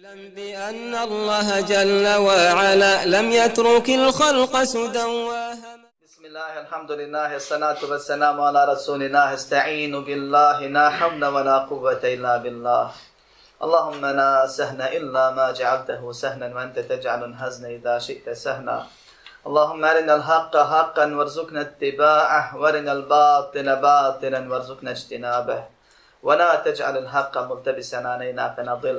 اعلم بأن الله جل وعلا لم يترك الخلق سدى بسم الله الحمد لله الصلاة والسلام على رسول الله. استعين بالله لا حول ولا قوة إلا بالله. اللهم لا سهن إلا ما جعلته سهنا وأنت تجعل الحزن إذا شئت سهنا. اللهم أرنا الحق حقا وارزقنا اتباعه وأرنا الباطل باطلا وارزقنا اجتنابه. ولا تجعل الحق ملتبسا علينا فنضل.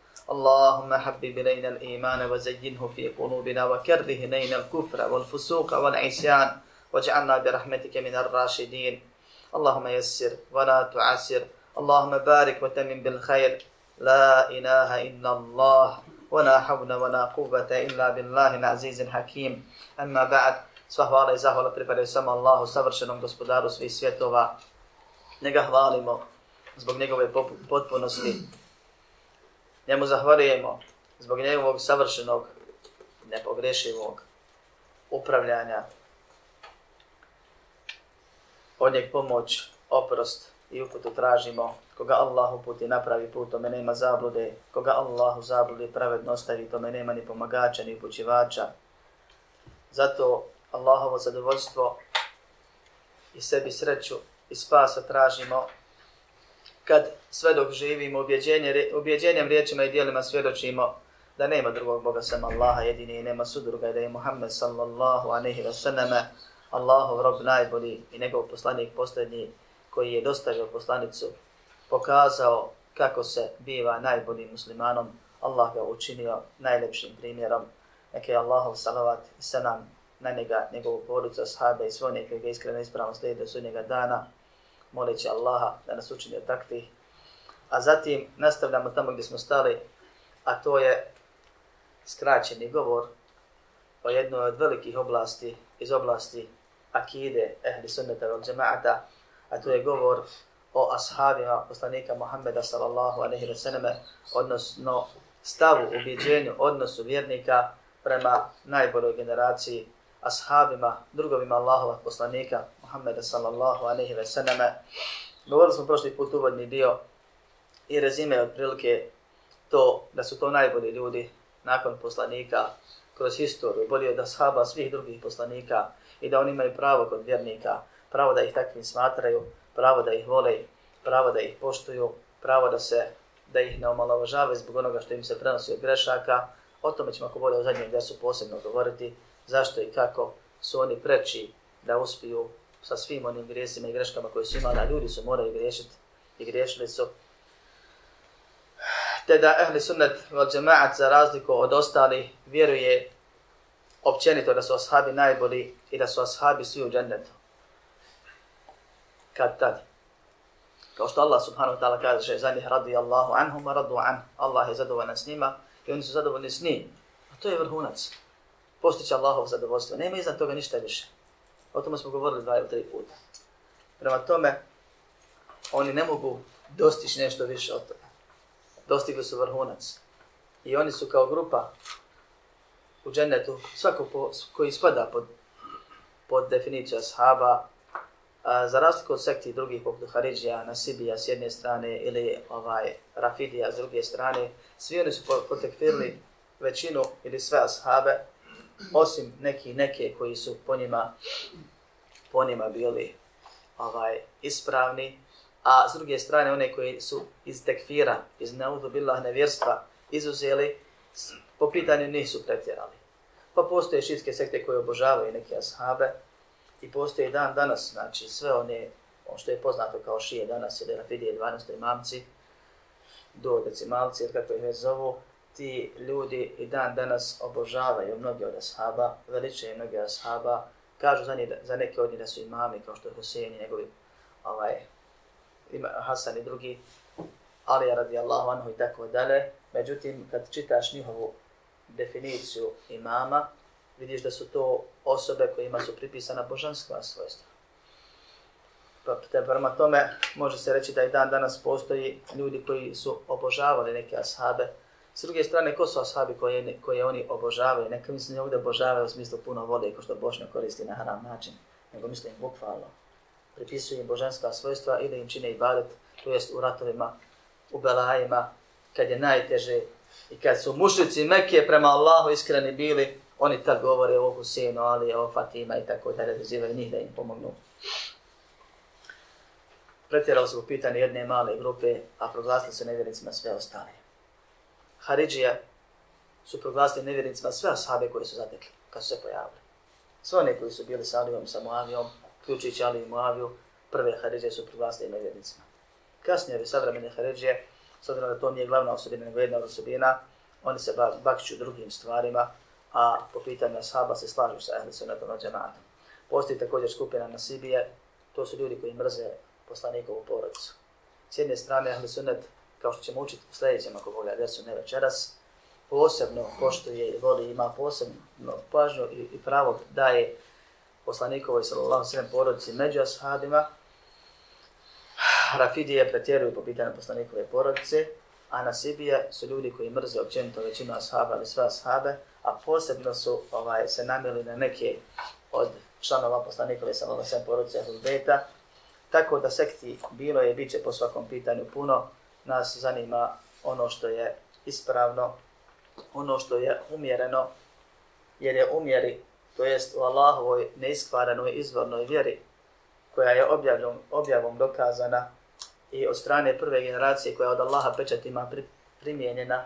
اللهم حبب إلينا الإيمان وزينه في قلوبنا وكره إلينا الكفر والفسوق والعصيان واجعلنا برحمتك من الراشدين اللهم يسر ولا تعسر اللهم بارك وتمن بالخير لا إله إلا الله ولا حول ولا قوة إلا بالله العزيز الحكيم أما بعد Sva hvala i zahvala pripadaju samo Allahu, savršenom gospodaru svih svjetova. Njega hvalimo zbog njegove potpunosti, Njemu zahvalijemo zbog njegovog savršenog, nepogrešivog upravljanja. Od njeg pomoć, oprost i uputu tražimo. Koga Allah uputi napravi put, tome nema zablude. Koga Allah u zablude pravedno ostavi, tome nema ni pomagača, ni upućivača. Zato Allahovo zadovoljstvo i sebi sreću i spasa tražimo kad sve dok živimo objeđenje, objeđenjem riječima i dijelima svjedočimo da nema drugog Boga sem Allaha jedini i nema sudruga i da je Muhammed sallallahu anehi wa sallame Allahov rob najbolji i njegov poslanik posljednji koji je dostavio poslanicu pokazao kako se biva najboljim muslimanom. Allah ga učinio najlepšim primjerom. Neke Allahov salavat i sanam na njega, njegovu porucu, sahabe i sve neke ga iskreno ispravno slijede do sudnjega dana moleći Allaha da nas učini od takvih. A zatim nastavljamo tamo gdje smo stali, a to je skraćeni govor o jednoj od velikih oblasti iz oblasti akide ehli sunnata vel džemaata, a to je govor o ashabima poslanika Muhammeda sallallahu aleyhi ve sallam, odnosno stavu, ubjeđenju, odnosu vjernika prema najboljoj generaciji ashabima, drugovima Allahova poslanika Muhammeda sallallahu alaihi ve sallame. Govorili smo prošli put uvodni dio i rezime je otprilike to da su to najbolji ljudi nakon poslanika kroz historiju, bolje od ashaba svih drugih poslanika i da oni imaju pravo kod vjernika, pravo da ih takvim smatraju, pravo da ih vole, pravo da ih poštuju, pravo da se da ih ne omalovažavaju zbog onoga što im se prenosi od grešaka. O tome ćemo ako bude u zadnjem gdje su posebno govoriti zašto i kako su oni preči da uspiju sa svim onim grijesima i greškama koje su imali, a ljudi su morali griješiti i griješili su. Te da ehli sunnet vel džemaat za razliku od ostali vjeruje općenito da su ashabi najbolji i da su ashabi svi u džennetu. Kad tad? Kao što Allah subhanahu wa ta'ala kaže za njih radi Allahu anhum radu an. Allah je zadovoljan s njima i oni su zadovoljni s njim. A to je vrhunac postići Allahov zadovoljstvo. Nema iznad toga ništa više. O tome smo govorili dva ili tri puta. Prema tome, oni ne mogu dostići nešto više od toga. Dostigli su vrhunac. I oni su kao grupa u džennetu, svako po, koji spada pod, pod definiciju ashaba, a, za razliku od sekti drugih poput Haridžija, Nasibija s jedne strane ili ovaj Rafidija s druge strane, svi oni su potekfirli većinu ili sve ashabe, osim neki neke koji su po njima po njima bili ovaj ispravni, a s druge strane one koji su iz tekfira, iz naudu billah nevjerstva izuzeli, po pitanju nisu pretjerali. Pa postoje šitske sekte koje obožavaju neke ashabe i postoje dan danas, znači sve one, on što je poznato kao šije danas, ili Rafidije 12. mamci, do decimalci, ili kako ih već zovu, ti ljudi i dan danas obožavaju mnogi od ashaba, veličaju mnogi ashaba, kažu za, njih, za neke od njih da su imami, kao što je Husein i njegovi ovaj, ima Hasan i drugi, Ali je radi Allahu anhu i tako dalje. Međutim, kad čitaš njihovu definiciju imama, vidiš da su to osobe kojima su pripisana božanska svojstva. Pa te prema tome može se reći da i dan danas postoji ljudi koji su obožavali neke ashabe. S druge strane, ko su ashabi koje, koje oni obožavaju? Neka mislim da ovdje obožavaju u smislu puno vode, ko što Bošnja koristi na haram način, nego mislim bukvalno. Pripisuju im božanska svojstva ili im čine ibadet, to jest u ratovima, u belajima, kad je najteže i kad su mušlici Mekke prema Allahu iskreni bili, oni tad govore o Husinu, Ali, o Fatima i tako da redozivaju njih da im pomognu. Pretjerali su u pitanje jedne male grupe, a proglasili su nevjernicima sve ostale. Haridžija su proglasili nevjernicima sve ashabe koje su zatekli, kad su se pojavili. Sve one koji su bili sa Alijom, sa Muavijom, ključići Ali i Muaviju, prve Haridžije su proglasili nevjernicima. Kasnije, ove savremene Haridžije, s obzirom da to nije glavna osobina, nego jedna osobina, oni se bakću drugim stvarima, a po pitanju ashaba se slažu sa ehli sunnetom na džematom. Postoji također skupina Nasibije, to su ljudi koji mrze poslanikovu porodicu. S jedne strane, ehli sunnet, kao što ćemo učiti u sljedećem, ako Boga desu su ne večeras, posebno poštuje i voli, ima posebno pažnju i, i pravo daje poslanikovoj sallallahu sallam porodici među ashabima. Rafidije pretjeruju po pitanju poslanikove porodice, a Nasibije su ljudi koji mrze općenito većinu ashaba ili sve ashabe, a posebno su ovaj se namili na neke od članova poslanikove sallallahu sallam porodice Hulbeta, tako da sekti bilo je biće po svakom pitanju puno, nas zanima ono što je ispravno, ono što je umjereno, jer je umjeri, to jest u Allahovoj neiskvarenoj izvornoj vjeri, koja je objavom, objavom dokazana i od strane prve generacije koja od Allaha pečatima pri, primijenjena,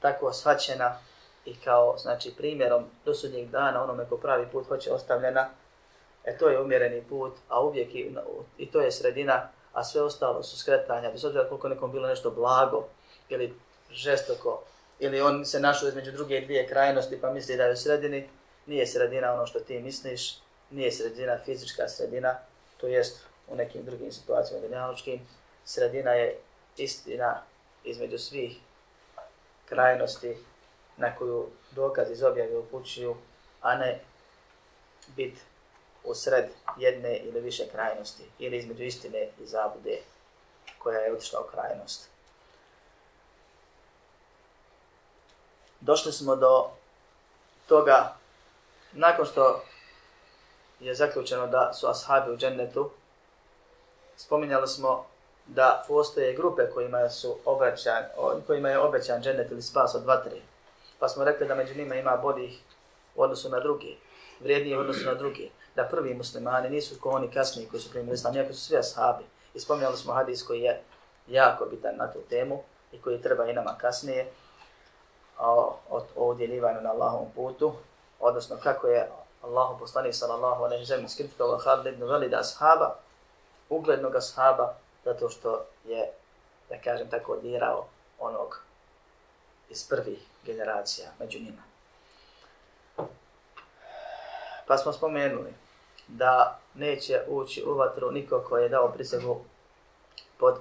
tako shvaćena i kao znači primjerom do sudnjeg dana onome ko pravi put hoće ostavljena, e to je umjereni put, a uvijek i, i to je sredina, a sve ostalo su skretanja, bez obzira koliko nekom bilo nešto blago ili žestoko, ili on se našao između druge dvije krajnosti pa misli da je u sredini, nije sredina ono što ti misliš, nije sredina fizička sredina, to jest u nekim drugim situacijama dunjaločkim, sredina je istina između svih krajnosti na koju dokaz iz objave upućuju, a ne bit u sred jedne ili više krajnosti, ili između istine i zabude koja je otišla u krajnost. Došli smo do toga, nakon što je zaključeno da su ashabi u džennetu, spominjali smo da postoje grupe kojima, su obećan, kojima je obećan džennet ili spas od vatre. Pa smo rekli da među njima ima bodih u odnosu na drugi, vrijednije u odnosu na drugi. Da prvi muslimani nisu ko oni kasniji koji su primili islam, iako su svi ashabi. I spominjali smo hadis koji je jako bitan na tu temu i koji treba i nama kasnije o, o, o udjelivanju na Allahovom putu, odnosno kako je Allahu poslani sallallahu alaihi zemlji skriptova Khalid ibn Velida ashaba, uglednog ashaba, zato što je, da kažem tako, dirao onog iz prvih generacija među njima. Pa smo spomenuli da neće ući u vatru niko koji je dao prisegu pod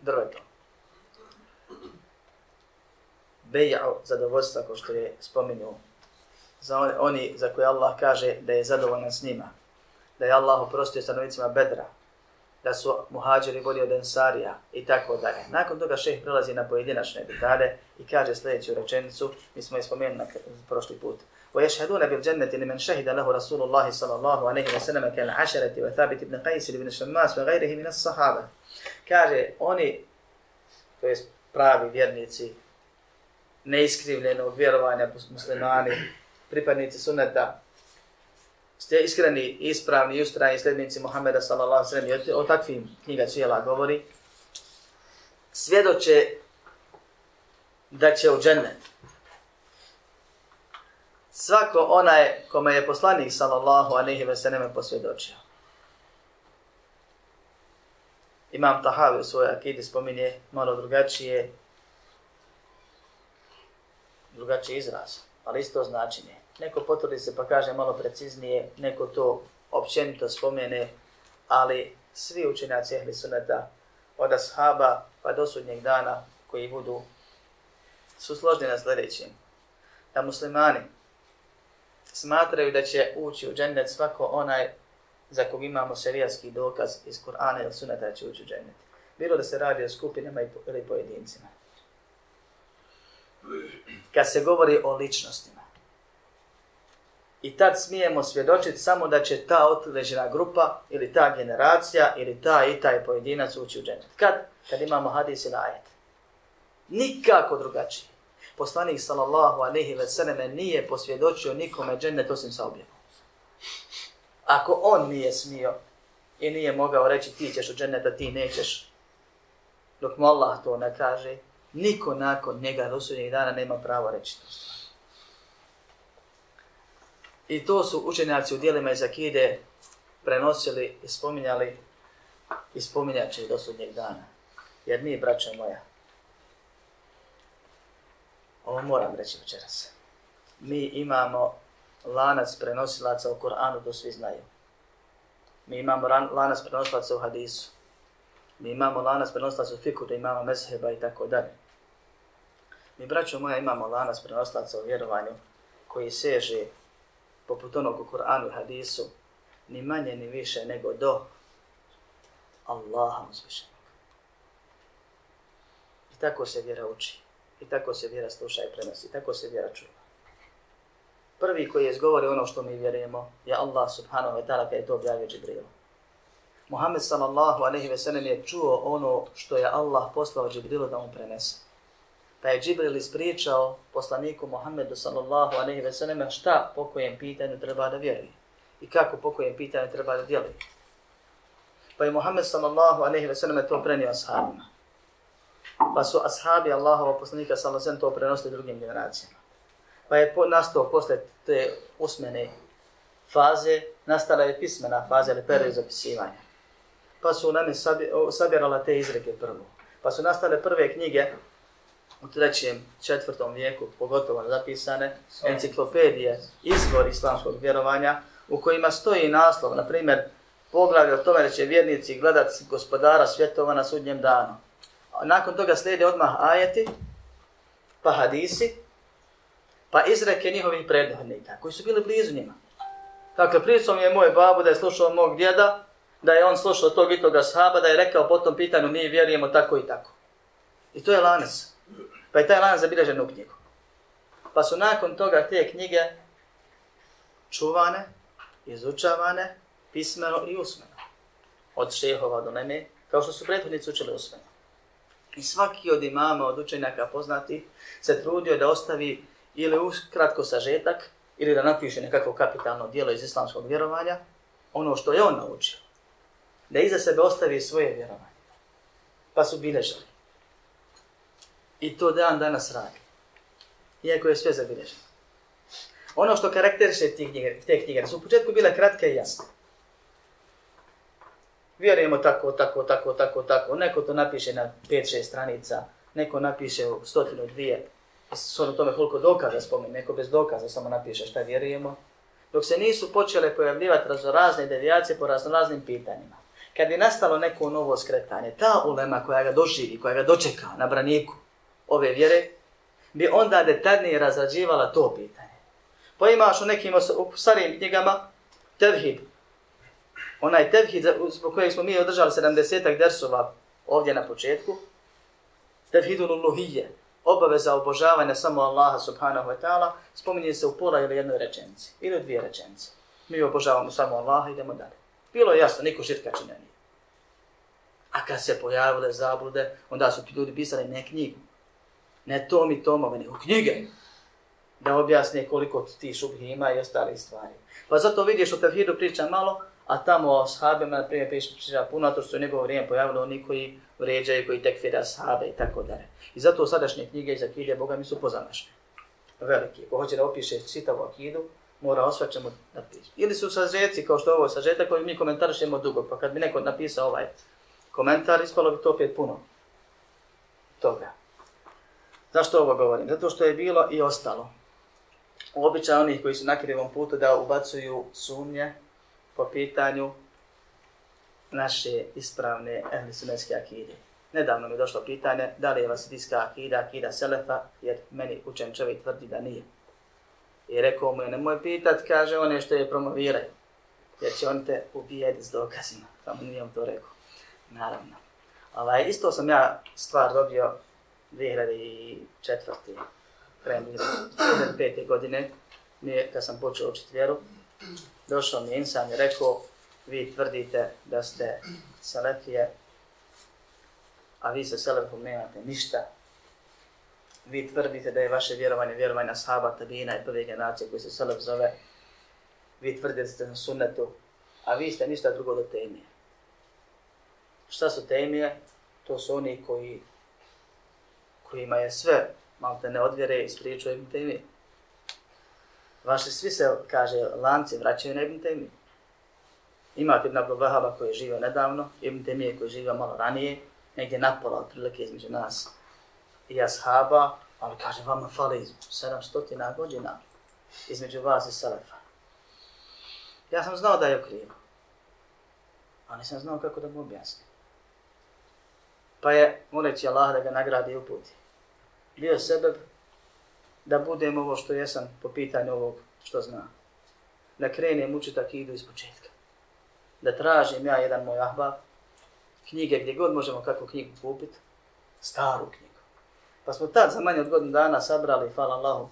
drvetom. Bejao zadovoljstva, ko što je spomenuo, za oni za koje Allah kaže da je zadovoljan s njima, da je Allah oprostio stanovnicima Bedra, da su muhađeri bolji od Ensarija i tako dalje. Nakon toga šeh prelazi na pojedinačne detalje i kaže sljedeću rečenicu, mi smo je spomenuli na prošli put. ويشهدون بالجنة لمن شهد له رسول الله صلى الله عليه وسلم كالعشرة وثابت بن قيس بن الشماس وغيره من الصحابة. Kaže, oni, to je pravi vjernici, neiskrivljenog vjerovanja muslimani, pripadnici sunneta, ste iskreni, ispravni i ustrajni sljednici Muhammeda sallallahu alaihi wa sallam, o takvim knjiga cijela govori, svjedoče da će u džennet. Svako onaj kome je poslanik sallallahu alaihi ve selleme posvjedočio. Imam Tahavi u svojoj akidi spominje malo drugačije, drugačiji izraz, ali isto značenje neko potvrdi se pa kaže malo preciznije, neko to općenito spomene, ali svi učenjaci ehli suneta od ashaba pa do sudnjeg dana koji budu su složni na sljedećem. Da muslimani smatraju da će ući u džennet svako onaj za kog imamo šerijatski dokaz iz Kur'ana ili sunata da će ući u džennet. Bilo da se radi o skupinama ili pojedincima. Kad se govori o ličnostima. I tad smijemo svjedočiti samo da će ta određena grupa ili ta generacija ili ta i taj pojedinac ući u džennet. Kad? Kad imamo hadis ili ajet. Nikako drugačije. Poslanik sallallahu alaihi ve selleme nije posvjedočio nikome džennet osim sa objavom. Ako on nije smio i nije mogao reći ti ćeš u dženneta, ti nećeš, dok mu Allah to ne kaže, niko nakon njega do sudnjeg dana nema pravo reći to. I to su učenjaci u dijelima iz Akide prenosili i spominjali i spominjaće do sudnjeg dana. Jer mi, braćo moja, ovo moram reći večeras, mi imamo lanac prenosilaca u Koranu, to svi znaju. Mi imamo lanac prenosilaca u hadisu. Mi imamo lanac prenosilaca u fiku, da imamo mezheba i tako dalje. Mi, braćo moja, imamo lanac prenosilaca u vjerovanju koji seže poput onog u Koranu i hadisu ni manje ni više nego do Allaha uzvišenog. I tako se vjera uči. I tako se vjera sluša i prenosi. Tako se vjera čuva prvi koji je izgovori ono što mi vjerujemo je Allah subhanahu wa ta'ala kada je to objavio Džibrilu. Muhammed sallallahu alaihi ve sellem je čuo ono što je Allah poslao Džibrilu da mu prenese. Pa je Džibril ispričao poslaniku Muhammedu sallallahu alaihi ve sellem šta po kojem pitanju treba da vjeruje i kako po kojem pitanju treba da djeluje. Pa je Muhammed sallallahu alaihi ve sellem to prenio ashabima. Pa su ashabi Allahova poslanika sallallahu alejhi ve sellem to prenosili drugim generacijama pa je po, nastao posle te usmene faze, nastala je pismena faza ili period zapisivanja. Pa su nami sabirala te izreke prvo. Pa su nastale prve knjige u trećem, četvrtom vijeku, pogotovo zapisane, enciklopedije, izvor islamskog vjerovanja, u kojima stoji naslov, na primjer, poglavlje o tome da će vjernici gledati gospodara svjetova na sudnjem danu. Nakon toga slijede odmah ajeti, pa hadisi, pa izreke njihovih predhodnika, koji su bili blizu njima. Dakle, pričom je moj babu da je slušao mog djeda, da je on slušao tog i toga sahaba, da je rekao po tom pitanju, mi vjerujemo tako i tako. I to je lanas. Pa je taj lanas zabilježen u knjigu. Pa su nakon toga te knjige čuvane, izučavane, pismeno i usmeno. Od šehova do neme, kao što su prethodnici učili usmeno. I svaki od imama, od učenjaka poznati, se trudio da ostavi ili u kratko sažetak, ili da napiše nekakvo kapitalno dijelo iz islamskog vjerovanja, ono što je on naučio, da iza sebe ostavi svoje vjerovanje. Pa su bilježali. I to dan danas radi. Iako je sve zabilježeno. Ono što karakteriše te knjige, te knjige, su u početku bile kratke i jasne. Vjerujemo tako, tako, tako, tako, tako. Neko to napiše na 5-6 stranica, neko napiše u stotinu dvije, s ono tome koliko dokaza spomenu, neko bez dokaza samo napiše šta vjerujemo, dok se nisu počele pojavljivati raznorazne devijacije po raznoraznim pitanjima. Kad je nastalo neko novo skretanje, ta ulema koja ga doživi, koja ga dočeka na braniku ove vjere, bi onda detaljnije razrađivala to pitanje. Pa imaš u nekim u starijim knjigama tevhid. Onaj tevhid zbog kojeg smo mi održali 70-ak dersova ovdje na početku, tevhidun uluhije, obaveza obožavanja samo Allaha subhanahu wa ta'ala spominje se u pola ili jednoj rečenici, ili dvije rečenice. Mi obožavamo samo Allaha idemo dalje. Bilo je jasno, niko širka čine nije. A kad se pojavile zablude, onda su ti ljudi pisali ne knjigu, ne tom i tomove, nego knjige, da objasne koliko ti šubhi ima i ostale stvari. Pa zato vidiš o Tevhidu priča malo, a tamo o sahabima, na primjer, priča puno, to što se u njegovo vrijeme pojavilo oni koji vređaju, koji tekfira sahabe i tako dalje. I zato sadašnje knjige iz akide, Boga mi su pozamašne. Veliki. Ko hoće da opiše čitavu akidu, mora osvaćamo da piše. Ili su sažeci, kao što ovo je sažetak, koji mi komentarišemo dugo. Pa kad bi neko napisao ovaj komentar, ispalo bi to opet puno toga. Zašto ovo govorim? Zato što je bilo i ostalo. Običaj onih koji su na krivom putu da ubacuju sumnje po pitanju naše ispravne ehlisunetske akide. Nedavno mi je došlo pitanje da li je vasidijska akida, akida selefa, jer meni učen čovjek tvrdi da nije. I rekao mu je, nemoj pitat, kaže one što je promoviraju. Jer će on te ubijeti s dokazima. Pa Samo nije on to rekao. Naravno. Ovaj, isto sam ja stvar dobio 2004. krajem 2005. godine, nije, kad sam počeo učiti vjeru, došao mi insan i rekao, vi tvrdite da ste selefije, a vi sa Selefom nemate ništa. Vi tvrdite da je vaše vjerovanje vjerovanje ashaba, tabina i prve generacije koji se Selef zove. Vi tvrdite da ste na sunnetu, a vi ste ništa drugo do temije. Šta su temije? To su oni koji kojima je sve malo te ne odvjere iz priču Ibn Vaši svi se, kaže, lanci vraćaju na Ibn Taymi. Imate Ibn Abdul Vahaba koji je živio nedavno, Ibn Taymi koji je živio malo ranije, negdje napola otprilike između nas i ashaba, ali kaže, vama fali 700 godina između vas i Selefa. Ja sam znao da je krivo, a nisam znao kako da mu objasnim. Pa je, moleći Allah da ga nagradi i uputi bio sebe da budem ovo što jesam po pitanju ovog što znam. Da krenem učit akidu iz početka. Da tražim ja jedan moj ahbab, knjige gdje god možemo kako knjigu kupiti, staru knjigu. Pa smo tad za manje od godinu dana sabrali, hvala Allahu,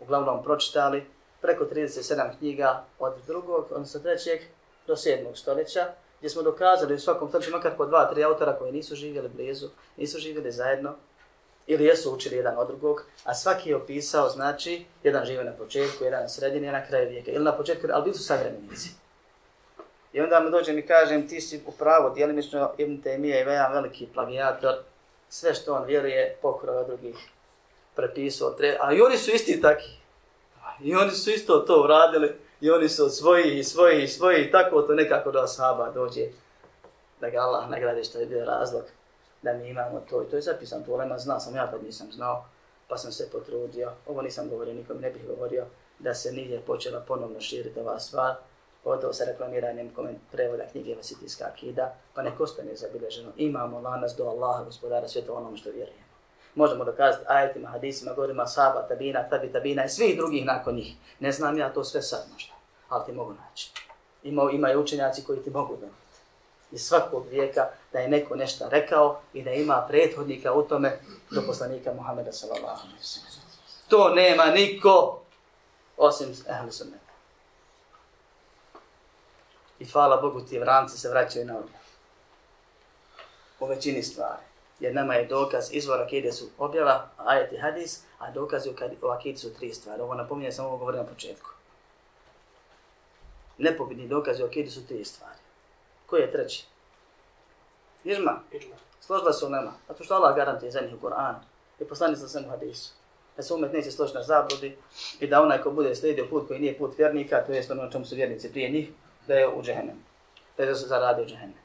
uglavnom pročitali preko 37 knjiga od drugog, odnosno trećeg do sedmog stoljeća, gdje smo dokazali u svakom stoljeću makar po dva, tri autora koji nisu živjeli blizu, nisu živjeli zajedno, ili jesu učili jedan od drugog, a svaki je opisao, znači, jedan žive na početku, jedan na sredini, jedan na kraju vijeka, ili na početku, ali bili su savremenici. I onda mu dođem i kažem, ti si upravo, dijelimično Ibn Taymiye je jedan veliki plagijator, sve što on vjeruje, pokrova od drugih prepisao, a i oni su isti taki. I oni su isto to uradili, i oni su od svojih i svojih i svojih, tako to nekako do ashaba dođe, da ga Allah nagradi što je bio razlog da mi imamo to i to je zapisano, to Olema zna, sam ja tad nisam znao, pa sam se potrudio, ovo nisam govorio, nikom ne bih govorio, da se nije počela ponovno širiti ova stvar, pogotovo sa reklamiranjem prevoda knjige Vasitijska akida, pa neko ostane zabilježeno. Imamo lanas do Allaha, gospodara svijeta, onom što vjerujemo. Možemo dokazati ajetima, hadisima, govorima, saba, tabina, tabi, tabina i svih drugih nakon njih. Ne znam ja to sve sad možda, ali ti mogu naći. Ima, imaju učenjaci koji ti mogu donati iz svakog vijeka da je neko nešto rekao i da ima prethodnika u tome do poslanika Muhammeda sallallahu alaihi wa To nema niko osim ehli sunneta. I hvala Bogu ti vranci se vraćaju na ovdje. U većini stvari. Jer nama je dokaz izvora akide su objava, ajet i hadis, a dokazi u akide su tri stvari. Ovo napominje, sam ovo govorio na početku. Nepobitni dokazi u akide su tri stvari. Koji je treći? Ižma. Ižma. Složila se u nema. Zato što Allah garantuje za njih u Koranu. I poslani sa svemu hadisu. Da se umet neće složiti na zabludi i da onaj ko bude slijedio put koji nije put vjernika, to je ono čemu su vjernici prije njih, da je u džehennem. Da je zaradio džehennem.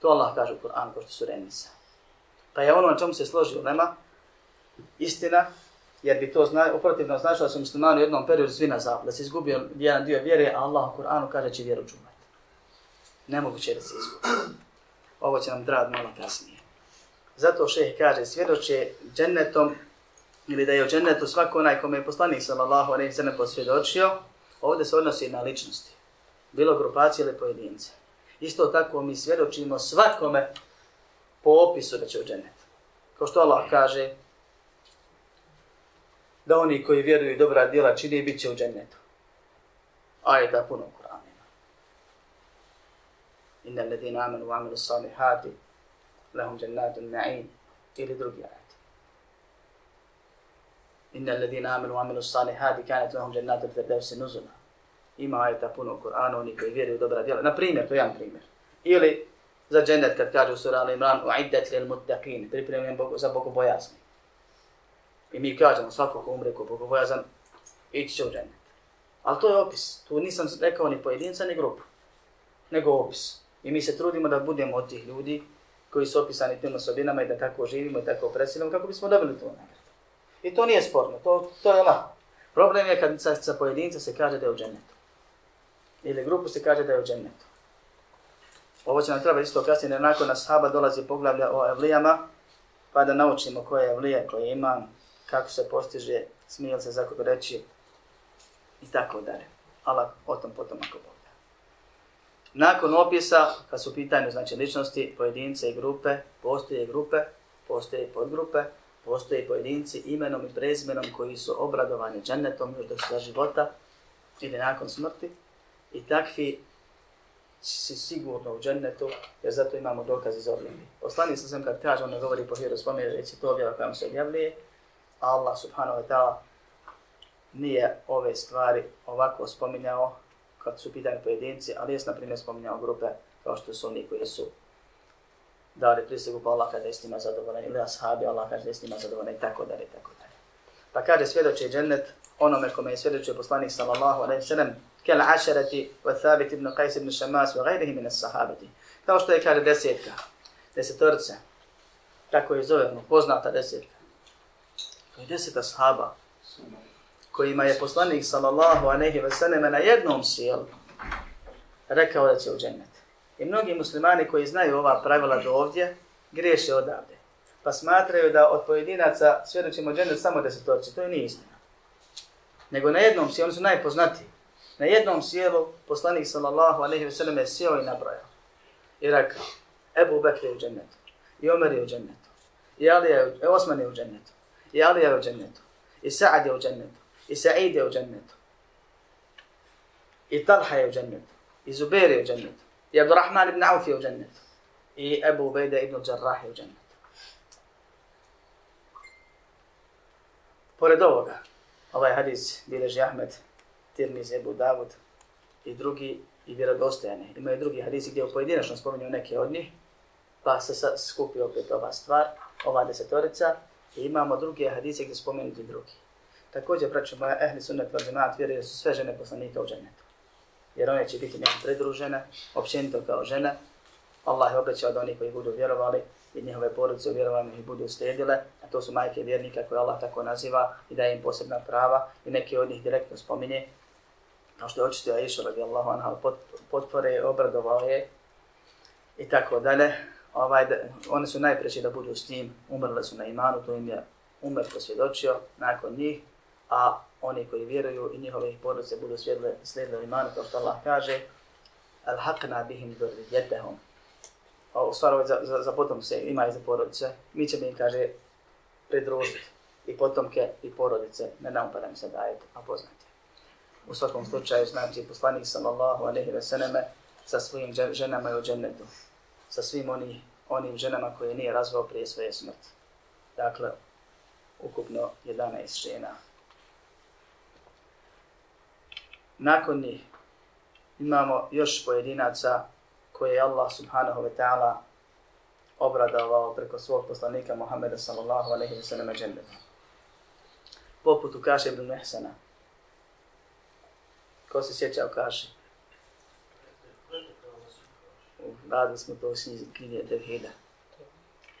To Allah kaže u Koranu, ko što su renisa. Pa je ono na čemu se složi u nema, istina, jer bi to zna, uprotivno značilo da su muslimani u jednom periodu svi na zapad, da se izgubio jedan dio vjere, a Allah u Koranu kaže će vjeru čuvati nemoguće da se izgubi. Ovo će nam drad malo kasnije. Zato šeheh kaže, svjedoče džennetom, ili da je u džennetu svako onaj kome je poslanik sallallahu alaihi sallam posvjedočio, ovdje se odnosi na ličnosti. Bilo grupacije ili pojedince. Isto tako mi svjedočimo svakome po opisu da će u džennet. Kao što Allah kaže, da oni koji vjeruju dobra djela čini bit će u džennetu. Ajeta puno inna amanu wa amilu salihati lahum jannatun na'im ili drugi ajet. Inna alladhina amanu wa amilu salihati kanat lahum jannatun firdausi nuzula. Ima ajeta puno u Kur'anu, oni koji vjeruju dobra djela. Na primjer, to je jedan primjer. Ili za džennet kad kaže u sura Al-Imran uiddat lil muttaqin, pripremljen za bogobojazni. I mi kažemo svako ko umre ko bogobojazan, ići će u džennet. Ali to je opis. Tu nisam rekao ni pojedinca ni grupu, nego opis. I mi se trudimo da budemo od tih ljudi koji su opisani tim osobinama i da tako živimo i tako presilimo kako bismo dobili to nagradu. I to nije sporno, to, to je lako. Problem je kad sa, sa pojedinca se kaže da je u džennetu. Ili grupu se kaže da je u džennetu. Ovo će nam treba isto kasnije, jer nakon ashaba dolazi poglavlja o evlijama, pa da naučimo koje je evlija, koje ima, kako se postiže, smije se za koga reći, i tako dalje. Allah o tom potom ako Bog. Nakon opisa, kad su pitanju znači, ličnosti, pojedince i grupe, postoje grupe, postoje podgrupe, postoje pojedinci imenom i prezimenom koji su obradovani džennetom još do sa života ili nakon smrti i takvi si sigurno u džennetu, jer zato imamo dokaz iz objavljenja. Poslani sam sam kad kaže, on govori po hiru svome, već je to objava koja se objavljuje, Allah subhanahu wa ta'ala nije ove stvari ovako spominjao kad su pitanje pojedinci, ali jes na primjer spominjao grupe kao što su oni koji su dali prisegu pa Allah kaže s njima zadovoljan ili ashabi Allah kaže s njima zadovoljan i tako dalje tako dalje. Pa kaže svjedoči džennet onome kome je svjedočio poslanik sallallahu alaihi sallam kel ašarati wa thabit ibn Qais ibn Shamas wa gajrihi min sahabati. Kao što je kaže desetka, desetorce, tako je zovemo, poznata desetka. To je deset sahaba kojima je poslanik sallallahu alejhi ve sellem na jednom sjelu rekao da će u džennet. I mnogi muslimani koji znaju ova pravila do ovdje, griješe odavde. Pa smatraju da od pojedinaca svjedočimo džennet samo desetorci. To je nije istina. Nego na jednom sjelu, oni su najpoznatiji. Na jednom sjelu poslanik sallallahu alejhi ve sellem je sjeo i nabrojao. I rekao, Ebu Bekr je u džennetu. I Omer je u džennetu. I Ali je, e, Osman je u džennetu. I Ali je u džennetu. I Sa'ad je u džennetu. I Sa'id je u džennetu. I Talha je u džennetu. I Zubair je u džennetu. I Abdurrahman ibn Auf je u džennetu. I Ebu Ubejda ibn Jarrah je u džennetu. Pored ovoga, ovaj hadis bileži Ahmed, Tirmiz, Ebu Davud i drugi i vjerodostojane. Imaju drugi hadisi gdje u pojedinačno spominju neke od njih, pa se skupi opet ova stvar, ova desetorica, i imamo druge hadise gdje spomenuti drugi. Također, braćo moja, ehli sunnet val džemaat vjeruje su sve žene poslanika u džennetu. Jer one će biti njemu pridružene, općenito kao žene. Allah je obećao da oni koji budu vjerovali i njihove porodice vjerovane i budu slijedile, a to su majke vjernika koje Allah tako naziva i daje im posebna prava i neke od njih direktno spominje. Kao što je očito Aisha radijallahu anha potpore, obradovao je i tako dalje. Ovaj, one su najpreći da budu s njim, umrle su na imanu, to im je umr posvjedočio nakon njih, a oni koji vjeruju i njihove porodice budu slijedili imanu, kao što Allah kaže, al-haqna bihim dhurriyyatahum. U stvari za, za, za potom se ima i za porodice. Mi ćemo im, kaže, pridružiti i potomke i porodice. Ne nam pa da mi se dajete, a poznate. U svakom slučaju, znači, poslanik sallallahu alaihi ve sallame sa svojim ženama i u džennetu. Sa svim oni, onim ženama koje nije razvao prije svoje smrti. Dakle, ukupno 11 žena. Nakon njih imamo još pojedinaca koje je Allah subhanahu wa ta'ala obradovao preko svog poslanika Muhammeda sallallahu alaihi wa sallam džendetu. Poput u Kaše ibn Mehsana. Ko se sjeća u Kaše? Radili smo to u knjige Tevhida.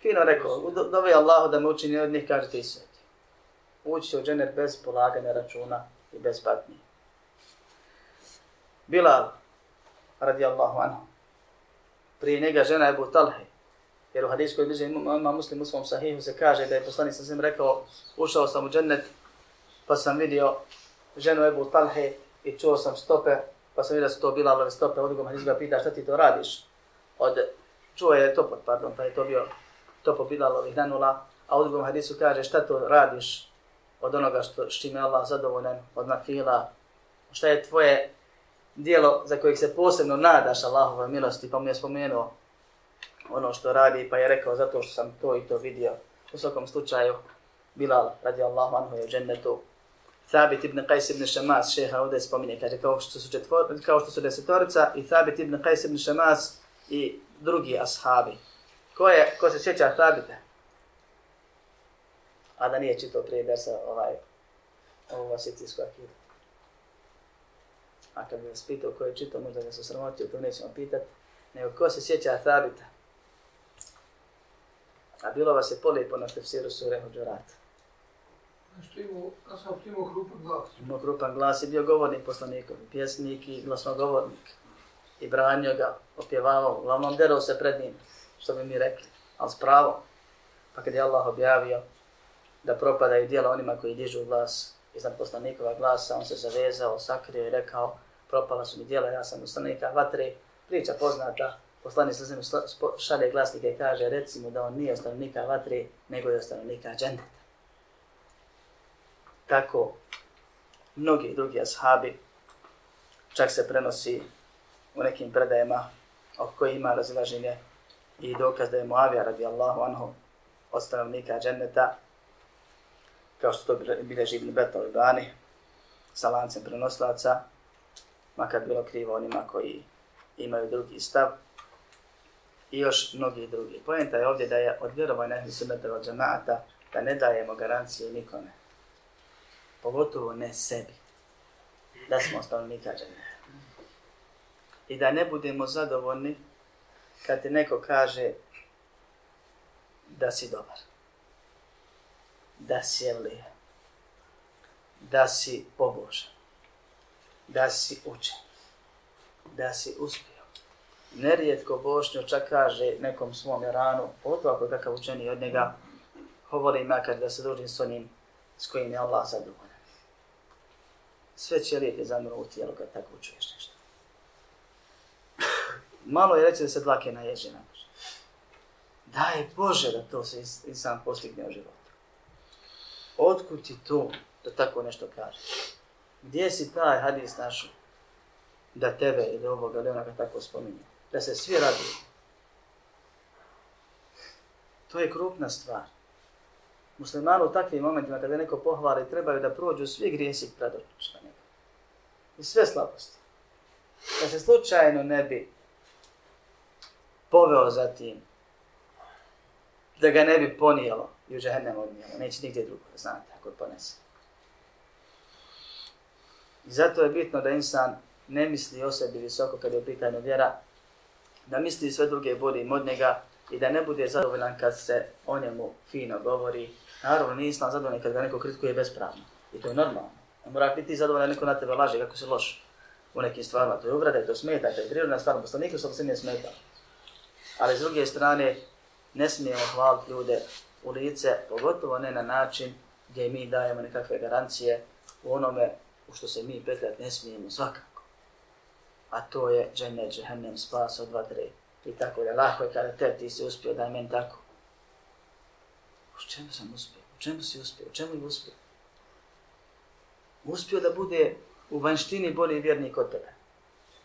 Fino rekao, dove Allahu da me učini od njih, kaže ti se. Ući će u dženet bez polaganja računa i bez patnje. Bilal, radi Allahu anhu, prije njega žena Ebu Talhe, jer u hadijskoj bliži ima muslim u svom sahihu se kaže da je poslanik sa svim rekao, ušao sam u džennet, pa sam vidio ženu Ebu Talhe i čuo sam stope, pa sam vidio da su to Bilalove stope, od drugom hadijskog pita šta ti to radiš? Od, čuo je topot, pardon, pa je to bio topo Bilalovih danula, a u drugom hadisu kaže šta to radiš od onoga što, s čime Allah zadovoljen, od nafila, šta je tvoje dijelo za kojeg se posebno nadaš Allahove milosti, pa mu je spomenuo ono što radi, pa je rekao zato što sam to i to vidio. U svakom slučaju, Bilal radi Allahu anhu je u džennetu. Thabit ibn Qais ibn Shamas, šeha ovdje spominje, kaže kao što su, četvor, kao što su desetorica i Thabit ibn Qais ibn Shamas i drugi ashabi. Ko, je, ko se sjeća Thabita? A da nije čitao prije dersa ovaj, ovu vasicijsku akidu. A kad bi vas pitao ko je čitao, možda ga se sramotio, to nećemo pitat. Nego ko se sjeća Thabita? A bilo vas je polijepo na tefsiru sure Hođurat. Što imao, ja sam imao hrupan glas. Imao hrupan glas i bio govornik poslanikov, pjesnik i glasnogovornik. I branio ga, opjevavao, uglavnom derao se pred njim, što bi mi rekli, ali s pravom. Pa kad je Allah objavio da propadaju dijela onima koji dižu glas iznad poslanikova glasa, on se zavezao, sakrio i rekao, propala su mi djela, ja sam ustanika vatre, priča poznata, poslani sa zemlju šalje glasnike i kaže, recimo da on nije stanovnika vatre, nego je stanovnika džendeta. Tako, mnogi drugi ashabi, čak se prenosi u nekim predajama o koji ima razilaženje i dokaz da je Muavija radijallahu anhu od stanovnika dženneta, kao što to bile živni Beto i Bani, sa lancem prenoslaca, makar bilo krivo onima koji imaju drugi stav, i još mnogi drugi. Pojenta je ovdje da je od vjerovanja ehli sunnata od džamaata da ne dajemo garancije nikome. Pogotovo ne sebi. Da smo stanovnika džemata. I da ne budemo zadovoljni kad ti neko kaže da si dobar. Da si evlija. Da si pobožan. Da si učen. Da si uspio nerijetko Bošnjo čak kaže nekom svom ranu, pogotovo ako je kakav učeni od njega, hovoli makar da se družim s onim s kojim je Allah zadovoljan. Sve će lijete zamru u tijelu kad tako učuješ nešto. Malo je reći da se dlake naježe na Bože. Daj Bože da to se i sam postigne u životu. Otkud ti to da tako nešto kaže? Gdje si taj hadis našao da tebe ili ovoga ili onoga tako spominje? da se svi raduju. To je krupna stvar. Muslimani u takvim momentima kada neko pohvali trebaju da prođu svi grijesi pred očima njega. I sve slabosti. Da se slučajno ne bi poveo za tim, da ga ne bi ponijelo i u džahennem odnijelo. Neće nigdje drugo, znate, ako ponese. I zato je bitno da insan ne misli o sebi visoko kada je u pitanju vjera, da misli sve druge borim od njega i da ne bude zadovoljan kad se o njemu fino govori. Naravno, nije islam zadovoljan kad ga neko kritikuje bespravno. I to je normalno. Ne mora biti zadovoljan neko na tebe laže kako se loš u nekim stvarima. To je uvrada, to smeta, to je prirodna stvar. Poslaniku se ne smeta. Ali s druge strane, ne smijemo hvaliti ljude u lice, pogotovo ne na način gdje mi dajemo nekakve garancije u onome u što se mi petljati ne smijemo svakako a to je džene, džehennem, spas od vatre i tako da lahko je kada te ti si uspio da je meni tako. U čemu sam uspio? U čemu si uspio? U čemu je uspio? Uspio da bude u vanštini bolji vjernik od tebe.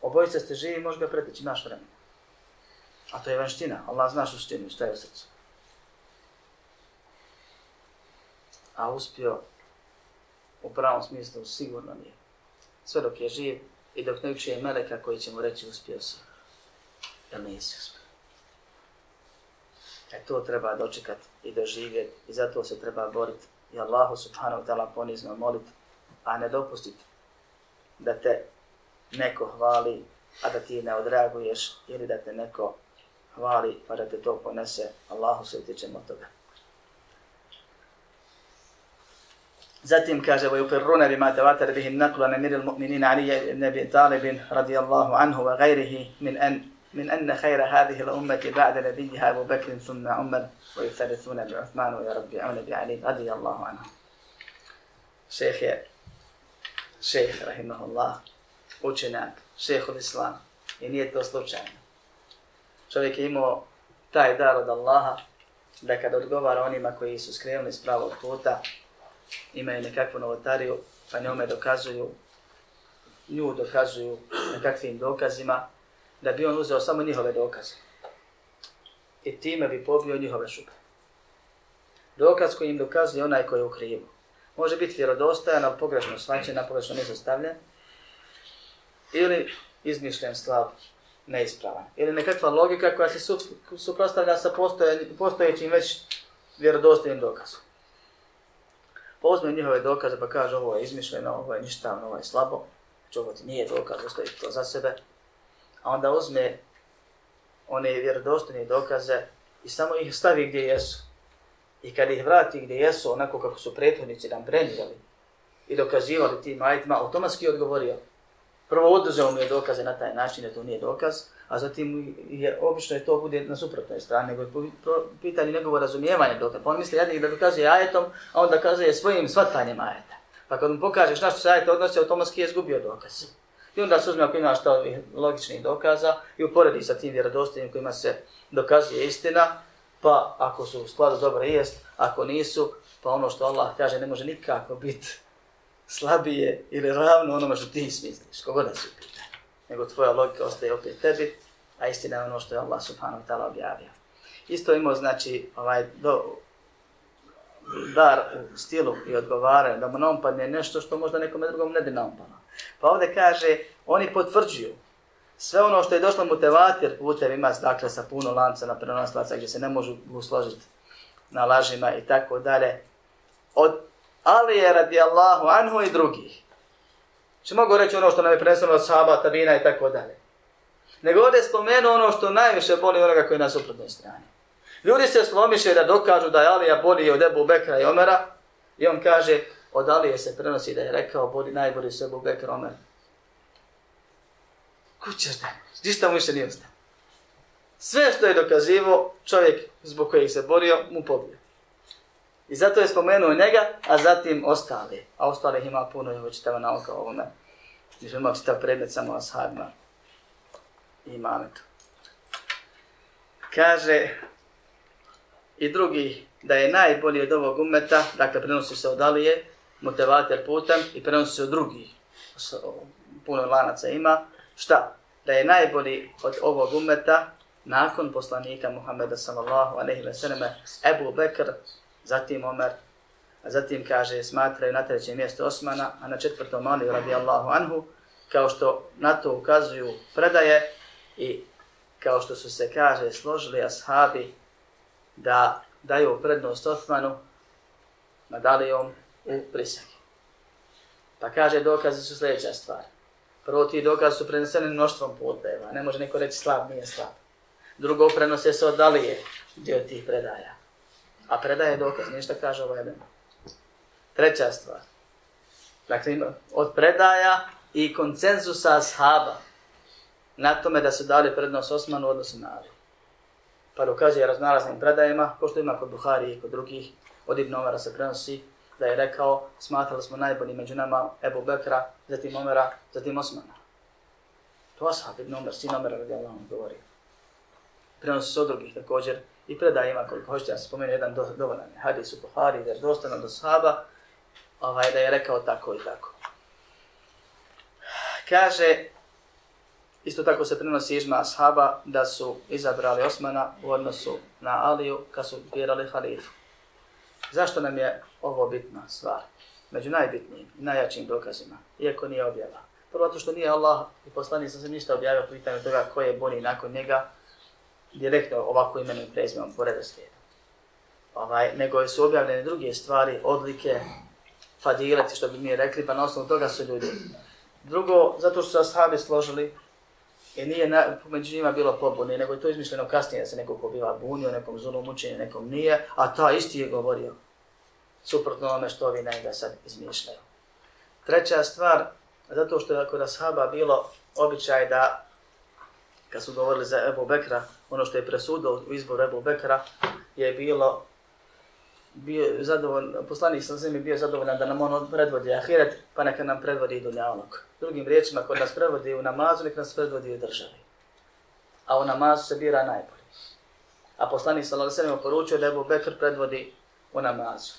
Obojica ste živi, može ga preteći naš vremena. A to je vanština. Allah zna suštinu, šta je u srcu. A uspio u pravom smislu sigurno nije. Sve dok je živ, i dok ne učije meleka koji će mu reći uspio si. Jel nisi uspio? E to treba dočekati i doživjeti i zato se treba boriti i Allahu subhanahu wa ta'ala ponizno moliti, a ne dopustiti da te neko hvali, a da ti ne odreaguješ ili da te neko hvali pa da te to ponese. Allahu se utičemo od toga. Zatim kaže wa yuqirruna bima tawatar bihi an-naql an amir al-mu'minin Ali ibn Abi Talib radiyallahu anhu wa ghayrihi min an min anna khayra hadhihi al-ummati ba'da nabiyha Abu Bakr thumma Umar wa yuthalithuna bi Uthman wa yarbi'una bi Ali radiyallahu anhu. Sheikh Sheikh rahimahullah učenjak, šehol islam i nije to slučajno. Čovjek je imao taj dar od Allaha da kad odgovara onima koji su skrenuli s pravog puta, imaju nekakvu novotariju, pa njome dokazuju, nju dokazuju nekakvim dokazima, da bi on uzeo samo njihove dokaze. I time bi pobio njihove šupe. Dokaz koji im dokazuje onaj koji je u krivu. Može biti vjerodostojan, ali pogrešno svaćen, a pogrešno nezastavljen. Ili izmišljen slab, neispravan. Ili nekakva logika koja se suprostavlja sa postojećim već vjerodostojnim dokazom pa uzme njihove dokaze pa kaže ovo je izmišljeno, ovo je ništavno, ovo je slabo, znači ovo ti nije dokaz, ostavi to za sebe, a onda uzme one vjerodostojne dokaze i samo ih stavi gdje jesu. I kad ih vrati gdje jesu, onako kako su prethodnici nam prenijeli i dokazivali tim ajitima, automatski odgovorio. Prvo oduzeo mu je dokaze na taj način, da to nije dokaz, a zatim je, obično je to bude na suprotnoj strani, nego je pitanje njegovo razumijevanje dokaza. Pa on misli jednih da dokazuje ajetom, a on dokazuje svojim svatanjem ajeta. Pa kad mu pokažeš na što se ajet odnosi, automatski je izgubio dokaz. I onda se uzme ako imaš to logičnih dokaza i uporedi sa tim vjerodostojnim kojima se dokazuje istina, pa ako su u skladu dobro jest, ako nisu, pa ono što Allah kaže ne može nikako biti slabije ili ravno onome što ti smisliš, kogod da se upita. Nego tvoja logika ostaje opet tebi, a istina je ono što je Allah subhanahu wa ta'ala objavio. Isto imao znači ovaj do, dar u stilu i odgovaraju, da mu naumpadne nešto što možda nekome drugom ne bi naumpalo. Pa ovdje kaže, oni potvrđuju sve ono što je došlo mu tevatir putem ima dakle sa puno lanca na prenoslaca gdje se ne možu usložiti na lažima i tako dalje. Od Alije radijallahu anhu i drugih. Če mogu reći ono što nam je preneseno od sahaba, tabina i tako dalje. Nego ovdje spomenu ono što najviše boli onoga koji je na suprotnoj strani. Ljudi se slomiše da dokažu da je Alija bolji od Ebu Bekra i Omera i on kaže od Alije se prenosi da je rekao boli najbolji su Ebu Bekra i Omer. Kućeš da, ništa mu više nije ostao. Sve što je dokazivo, čovjek zbog kojeg se borio, mu pobio. I zato je spomenuo njega, a zatim ostali. A ostalih ima puno, evo čitava nauka o ovome. Mi smo imali čitav predmet samo ashabima i imametu. Kaže, i drugi da je najbolji od ovog umeta, dakle prenosi se od Alije, motivator putem i prenosi se od drugih, puno lanaca ima, šta? Da je najbolji od ovog umeta nakon poslanika Muhammeda sallallahu alejhi ve selleme Ebu Bekr, zatim Omer, a zatim kaže smatraju na trećem mjestu Osmana, a na četvrtom Ali radijallahu anhu, kao što na to ukazuju predaje i kao što su se kaže složili ashabi da daju prednost Osmanu medalijom u prisegi. Pa kaže, dokaze su sljedeća stvar. Prvo ti dokaze su preneseni mnoštvom puteva. Ne može neko reći slab, nije slab. Drugo, prenose se od dalije dio tih predaja. A predaje dokaz, ništa kaže ovaj jedan. Treća stvar. Dakle, od predaja i koncenzusa ashaba na tome da se dali prednost Osmanu odnosu na Ali pa dokazuje raznalaznim predajima, ko što ima kod Buhari i kod drugih, od Ibn Omara se prenosi da je rekao, smatrali smo najbolji među nama Ebu Bekra, zatim Omera, zatim Osmana. To ashab Ibn Omer, sin Omera, radi govori. Prenosi se od drugih također i predajima koliko hoćete, ja se spomenu jedan do, dovoljan hadis u Buhari, jer dostano do sahaba, ovaj, da je rekao tako i tako. Kaže, Isto tako se prenosi izma ashaba da su izabrali Osmana u odnosu na Aliju kad su birali halifu. Zašto nam je ovo bitna stvar? Među najbitnijim i najjačim dokazima, iako nije objava. Prvo to što nije Allah i poslanik sam se ništa objavio po pitanju toga ko je bolji nakon njega, direktno ovako imenom i prezimom po redoslijedu. Ovaj, nego su objavljene druge stvari, odlike, fadileti, što bi mi rekli, pa na osnovu toga su ljudi. Drugo, zato što su ashabi složili I nije na, među njima bilo pobune, nego je to izmišljeno kasnije da se neko ko biva bunio, nekom zulom učenje, nekom nije, a ta isti je govorio. Suprotno onome što ovi najda sad izmišljaju. Treća stvar, zato što je kod ashaba bilo običaj da, kad su govorili za Ebu Bekra, ono što je presudilo u izboru Ebu Bekra, je bilo bio zadovoljan, poslanik sam zemlji bio zadovoljan da nam on predvodi ahiret, pa neka nam predvodi i dunjalog. Drugim riječima, kod nas predvodi u namazu, nek nas predvodi u državi. A u namazu se bira najbolji. A poslanik sam zemlji poručio da Ebu Bekr predvodi u namazu.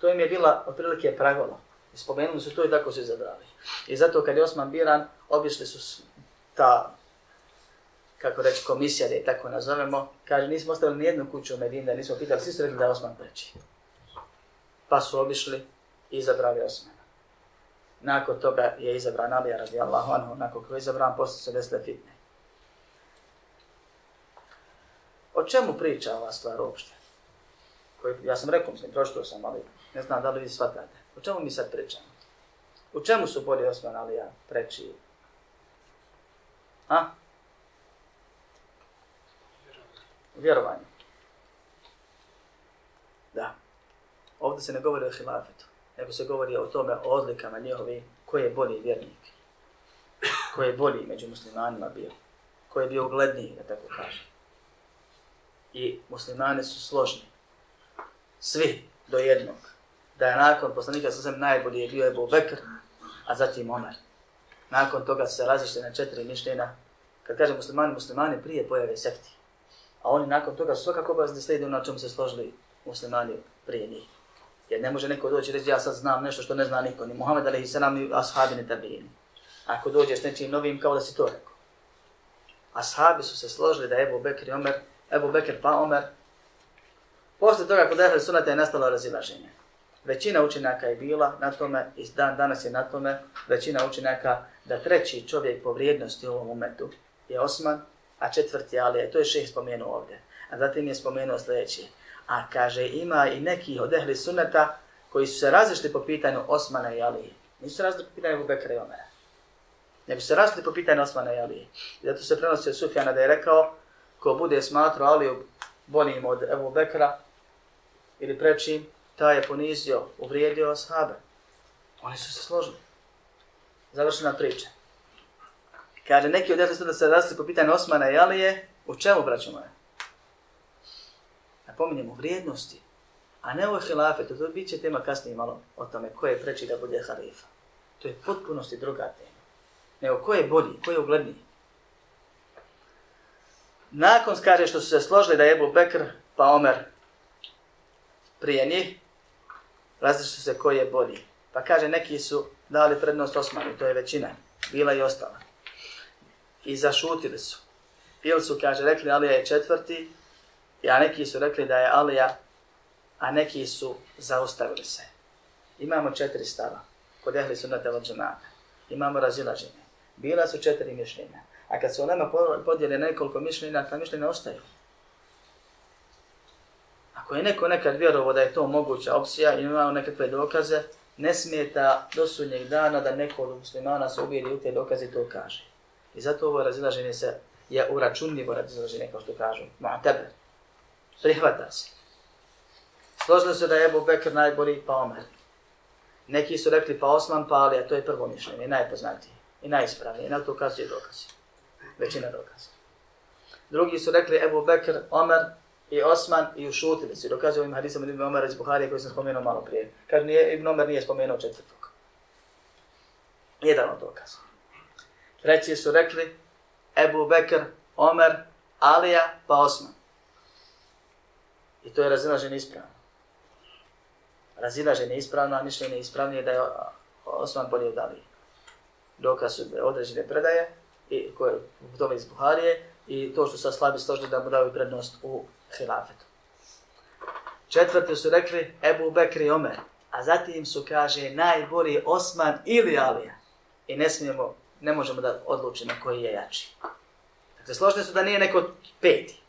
To im je bila otprilike pravila. I spomenuli su to i tako su izabrali. I zato kad je Osman biran, obišli su ta kako reći, komisija, da je tako nazovemo, kaže, nismo ostavili nijednu kuću u Medini, da nismo pitali, svi su rekli da je Osman preći pa su obišli i izabrali Osmana. Nakon toga je izabran Alija radijallahu anhu, nakon koji je izabran, posle se desile fitne. O čemu priča ova stvar uopšte? Koji, ja sam rekao, mislim, prošto sam, ali ne znam da li vi shvatate. O čemu mi sad pričamo? U čemu su bolji Osman Alija preći? A? Vjerovanje. Da. Ovdje se ne govori o hilafetu, nego se govori o tome, o odlikama njihovi, koji je bolji vjernik, koji je bolji među muslimanima bio, koji je bio ugledniji, da tako kaže. I muslimani su složni, svi do jednog, da je nakon poslanika sasvim najbolji je bio Ebu Bekr, a zatim Omer. Nakon toga se različite na četiri mišljena. Kad kaže muslimani, muslimani prije pojave sekti. A oni nakon toga su svakako obavezni slijedi na čemu se složili muslimani prije njih. Jer ne može neko doći reći ja sad znam nešto što ne zna niko, ni Muhammed ali i ni ashabi ni tabini. Ako dođeš nečim novim kao da si to rekao. Ashabi su se složili da je Ebu Bekr i Omer, Ebu Bekr pa Omer. Posle toga kod Ehli Sunata je nastalo razilaženje. Većina učenjaka je bila na tome, i dan danas je na tome, većina učenjaka da treći čovjek po vrijednosti u ovom umetu je Osman, a četvrti Ali, to je šeh spomenuo ovdje. A zatim je spomenuo sljedeći. A kaže, ima i neki od ehli suneta koji su se razlišli po pitanju Osmana i Ali. Nisu se različili po pitanju Ebu Bekra i Omera. Ne bi se različili po pitanju Osmana i Ali. I zato se prenosi od Sufjana da je rekao, ko bude smatro Aliju boljim od Ebu Bekra ili prečim, ta je ponizio, uvrijedio ashabe. Oni su se složili. Završena priča. Kaže, neki od da se razli po pitanju Osmana i Alije, u čemu, braćo moje? Napominjemo, vrijednosti. A ne ovo hilafetu, to bit će tema kasnije malo o tome ko je preči da bude halifa. To je potpunosti druga tema. Nego ko je bolji, ko je ugledniji. Nakon kaže što su se složili da je Ebu Bekr pa Omer prije njih, različili su se ko je bolji. Pa kaže neki su dali prednost Osmanu, to je većina, bila i ostala i zašutili su. Ili su, kaže, rekli Alija je četvrti, a neki su rekli da je Alija, a neki su zaustavili se. Imamo četiri stava kod ehli sunnata od džemata. Imamo razilaženje. Bila su četiri mišljenja. A kad se u nama podijeli nekoliko mišljenja, ta mišljenja ostaju. Ako je neko nekad vjerovao da je to moguća opcija i imao nekakve dokaze, ne smijeta do sudnjeg dana da neko od muslimana se ubijeli u te dokaze i to kaže. I zato ovo razilaženje se je uračunljivo razilaženje, kao što kažu, ma. Prihvata se. Složili se da je Ebu Bekr najbolji, pa Omer. Neki su rekli pa Osman, pa Ali, a to je prvo mišljenje, najpoznatije i najispravnije. I na to ukazuje dokazi. Većina dokaza. Drugi su rekli Ebu Bekr, Omer i Osman i ušutili se. Dokazuju ovim hadisom Ibn Omer iz Buharije koji sam spomenuo malo prije. Kaže, nije, Ibn Omer nije spomenuo četvrtog. Jedan od dokaza. Treći su rekli Ebu Bekr, Omer, Alija, pa Osman. I to je razilaženje ispravno. Razilaženje ispravno, a mišljenje ispravnije da je Osman bolje od Alije. Dokaz su određene predaje i koje u tome iz Buharije i to što sa slabi složili da mu daju prednost u hilafetu. Četvrti su rekli Ebu Bekr i Omer, a zatim su kaže najbolji Osman ili Alija. I ne smijemo ne možemo da odlučimo koji je jači. Dakle, složni su da nije neko peti.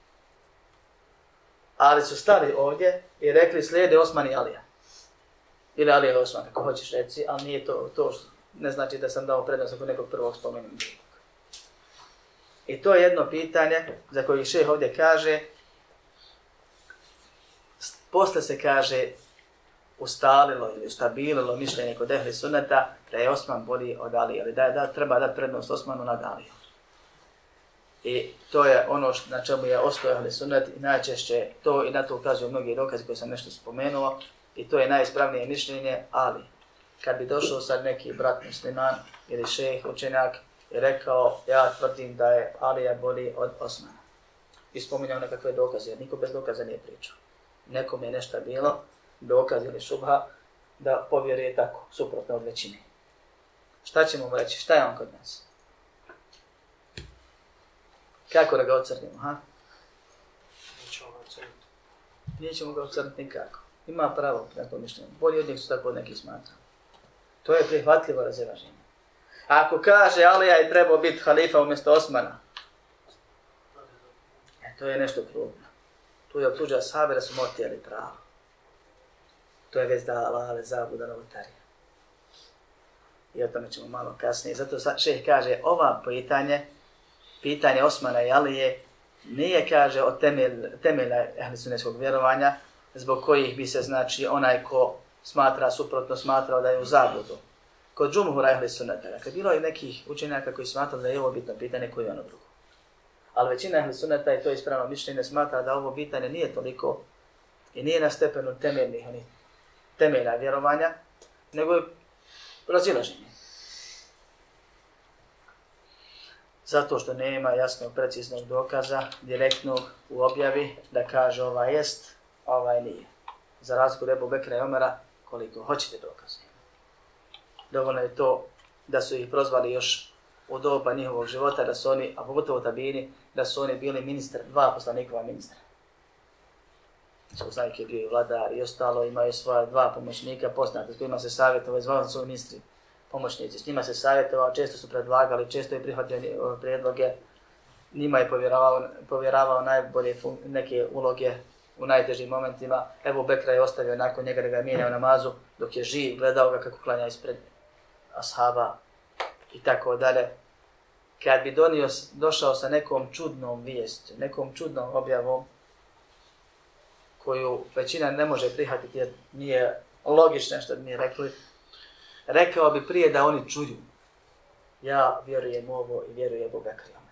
Ali su stali ovdje i rekli slijede Osman i Alija. Ili Alija i Osman, kako hoćeš reći, ali nije to, to što ne znači da sam dao prednost ako nekog prvog spomenem. I to je jedno pitanje za koje šeh ovdje kaže, posle se kaže ustalilo ili ustabililo mišljenje kod ehli sunneta da je Osman bolji od Ali, ali da, da treba dati prednost Osmanu nad Alijom. I to je ono što, na čemu je ostao ehli sunnet i najčešće to i na to ukazuju mnogi dokazi koje sam nešto spomenuo i to je najispravnije mišljenje, ali kad bi došao sad neki brat musliman ili šejh, učenjak i rekao ja tvrdim da je Alija bolji od Osmana i spominjao nekakve dokaze, jer niko bez dokaza nije pričao. Nekom je nešto bilo, dokaz ili šubha, da povjeruje tako, suprotno od većine. Šta ćemo mu reći? Šta je on kod nas? Kako da ga ocrnimo, ha? Nećemo ga ocrniti nikako. Ima pravo na to mišljenje. Bolji od njih su tako neki smatra. To je prihvatljivo razilaženje. Ako kaže Alija je trebao biti halifa umjesto Osmana, e, to je nešto krugno. Tu je optuđa sahabe da su motijeli pravo to je već dala ale zabuda novotarija. I o tome ćemo malo kasnije. Zato šeh kaže, ova pitanje, pitanje Osmana i Alije, nije, kaže, o temelj, temelja ehlisuneskog vjerovanja, zbog kojih bi se, znači, onaj ko smatra, suprotno smatrao da je u zabudu. Kod džumhura ehlisuneta, dakle, bilo je nekih učenjaka koji smatrali da je ovo bitno pitanje koji je ono drugo. Ali većina ehlisuneta, i to ispravno mišljenje, smatra da ovo pitanje nije toliko i nije na stepenu temeljnih, onih temelja vjerovanja, nego je razilaženje. Zato što nema jasnog, preciznog dokaza, direktnog u objavi, da kaže ova jest, a ovaj nije. Za razliku Rebu Bekra i Omera, koliko hoćete dokaze. Dovoljno je to da su ih prozvali još u doba njihovog života, da su oni, a pogotovo tabini, da su oni bili ministar, dva poslanikova ministra. Poslanik je bio i vladar i ostalo, imaju svoje dva pomoćnika poznata s kojima se savjetovali, zvali su ministri pomoćnici. S njima se savjetovao, često su predlagali, često je prihvatio predloge, njima je povjeravao, povjeravao najbolje neke uloge u najtežim momentima. Evo Bekra je ostavio nakon njega da ga je mijenjao namazu, dok je živ, gledao ga kako klanja ispred ashaba i tako dalje. Kad bi donio, došao sa nekom čudnom vijesti, nekom čudnom objavom, koju većina ne može prihvatiti jer nije logično što bi mi rekli, rekao bi prije da oni čuju. Ja vjerujem ovo i vjerujem Boga Krijome.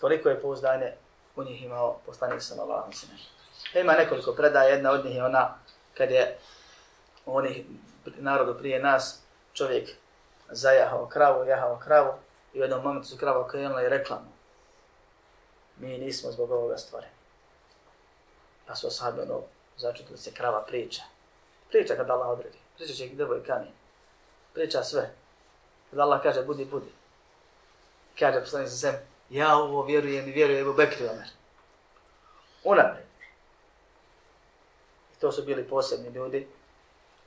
Toliko je pouzdanje u njih imao poslanik sa Allahom sinem. Ima nekoliko predaja, jedna od njih je ona kad je u onih narodu prije nas čovjek zajahao kravu, jahao kravu i u jednom momentu su krava okrenula i rekla mu mi nismo zbog ovoga stvoreni. Pa su osabi ono začutili se krava priča. Priča kad Allah odredi. Priča će drvo i kamen. Priča sve. Kad Allah kaže budi, budi. Kaže poslanik sa sem, ja ovo vjerujem i vjerujem u Bekri Omer. Unaprijed. I to su bili posebni ljudi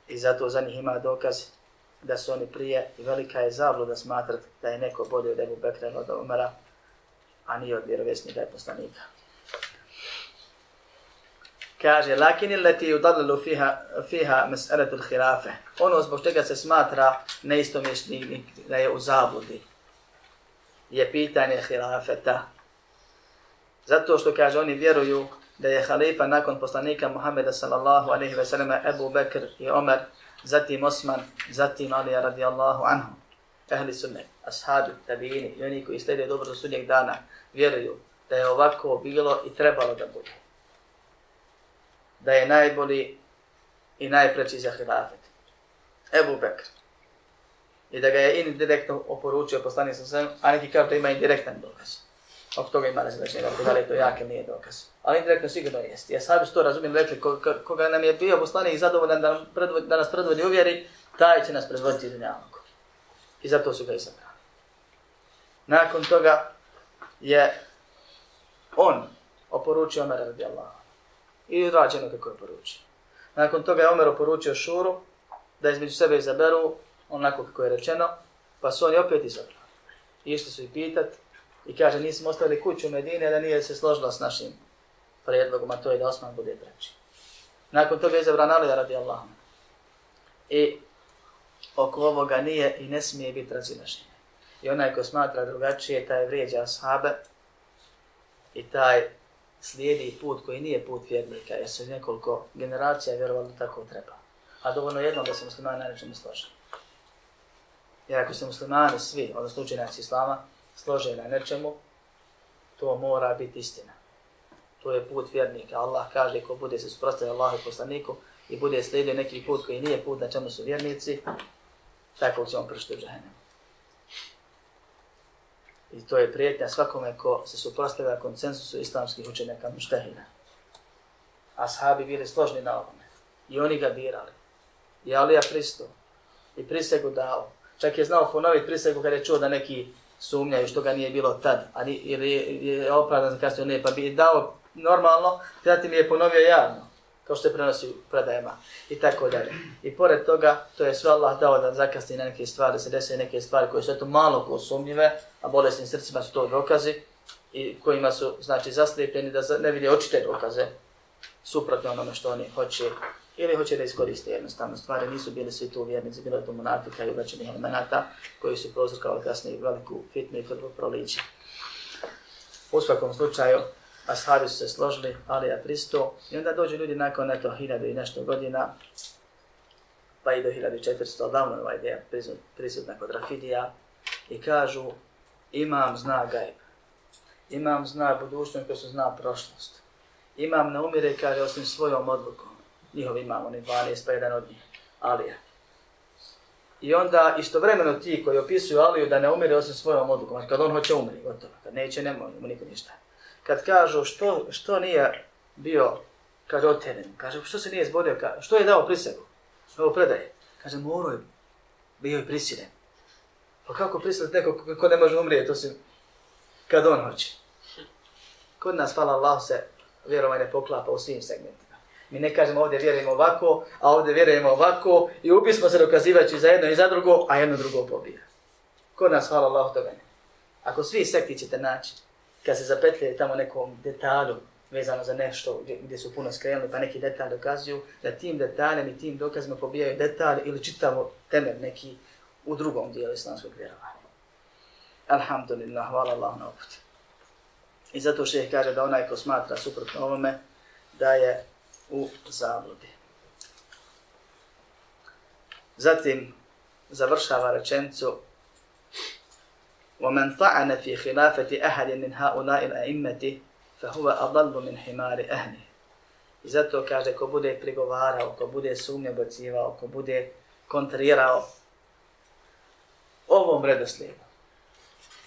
i zato za njih ima dokaz da su oni prije i velika je zabluda smatrat da je neko bolje od Ebu Bekra od Omara, a nije od vjerovjesnika i poslanika kaže lakin illati yudallu fiha fiha mas'alatu al-khilafa ono zbog čega se smatra neistomješnik da je u zabludi je pitanje hilafeta zato što kaže oni vjeruju da je halifa nakon poslanika Muhammeda sallallahu alejhi ve sellem Abu Bekr i Omer zatim Osman zatim Ali radijallahu anhu. Ehli sunnet ashabi tabini i oni koji slijede dobro do sudnjeg dana vjeruju da je ovako bilo i trebalo da bude da je najbolji i najpreći za hilafet. Ebu Bekr. I da ga je indirektno oporučio poslanik sa sve, a neki kao da ima indirektan dokaz. Oko toga ima različenja, da li je to jak ili nije dokaz. Ali indirektno sigurno jest. Ja sabi su to razumijem, rekli, koga nam je bio poslanik zadovoljan da, nam predvodi, da nas predvodi uvjeri, taj će nas predvoditi iz njavnog. I zato su ga izabrali. Nakon toga je on oporučio Omer radijallahu i rađeno kako je poručio. Nakon toga je Omer poručio Šuru da između sebe izaberu onako kako je rečeno, pa su oni opet izabrali. Išli su i pitat i kaže nismo ostavili kuću u Medine da nije se složila s našim prijedlogom, a to je da Osman bude treći. Nakon toga je izabran Alija radi Allahom. I oko ovoga nije i ne smije biti razilaženje. I onaj ko smatra drugačije, taj vrijeđa ashabe i taj slijedi put koji nije put vjernika, jer su nekoliko generacija vjerovali da tako treba. A dovoljno jedno da se muslimani na nečemu slože. Jer ako se muslimani svi, odnosno učenjaci islama, slože na nečemu, to mora biti istina. To je put vjernika. Allah kaže ko bude se suprostavio Allahu i poslaniku i bude slijedio neki put koji nije put na čemu su vjernici, tako će on pršti u džahenemu. I to je prijetnja svakome ko se suprostavlja konsensusu islamskih učenjaka muštehina. Ashabi bili složni na ovome. I oni ga birali. I Alija pristo. I prisegu dao. Čak je znao ponoviti prisegu kada je čuo da neki sumnjaju što ga nije bilo tad. A ni, ili je, je opravdan za kasnije ne. Pa bi dao normalno, zatim je ponovio javno kao što se prenosi u predajama i tako dalje. I pored toga, to je sve Allah dao da zakasni na neke stvari, se desi neke stvari koje su eto malo ko sumnjive, a bolesnim srcima su to dokazi i kojima su znači zaslijepljeni da ne vidi očite dokaze suprotno onome što oni hoće ili hoće da iskoriste jednostavno stvari. Nisu bili svi tu vjernici, bilo je to monafika i uvećenih elemenata koji su prozrkali kasnije veliku fitnu i krvu proliče. U svakom slučaju, ashabi su se složili, ali ja pristo. I onda dođu ljudi nakon neto hiljadu i nešto godina, pa i do 1400, odavno ova ideja prisutna kod Rafidija, i kažu, imam zna gajb, imam zna budućnost, kao su zna prošlost. Imam ne umire, kaže, osim svojom odlukom. njihov imam, oni 12, pa jedan od njih, Alija. I onda istovremeno ti koji opisuju Aliju da ne umire osim svojom odlukom, znači, kad on hoće umri, gotovo, kad neće, ne mu niko ništa. Kad kažu što, što nije bio, kaže, oteren, kaže, što se nije zborio, kaže, što je dao prisegu, ovo predaje, kaže, morao je, bio je prisiljen. Pa kako prisiliti neko ko ne može umrijeti, to se, kad on hoće. Kod nas, hvala Allah, se vjerovanje poklapa u svim segmentima. Mi ne kažemo ovdje vjerujemo ovako, a ovdje vjerujemo ovako i ubismo se dokazivajući za jedno i za drugo, a jedno drugo pobija. Kod nas, hvala Allah, toga ne. Ako svi sekti ćete naći, kad se zapetlje tamo nekom detalju vezano za nešto gdje, gdje su puno skrenuli, pa neki detalj dokazuju, da tim detaljem i tim dokazima pobijaju detalj ili čitavo temelj neki u drugom dijelu islamskog vjerovanja. Alhamdulillah, hvala Allah na oput. I zato šeh kaže da onaj ko smatra suprotno ovome, da je u zabludi. Zatim završava rečencu ومن طعن في خلافة أحد من هؤلاء الأئمة فهو أضل من حمار أهله I zato kaže, ko bude prigovarao, ko bude sumnje bacivao, ko bude kontrirao ovom redoslijedu,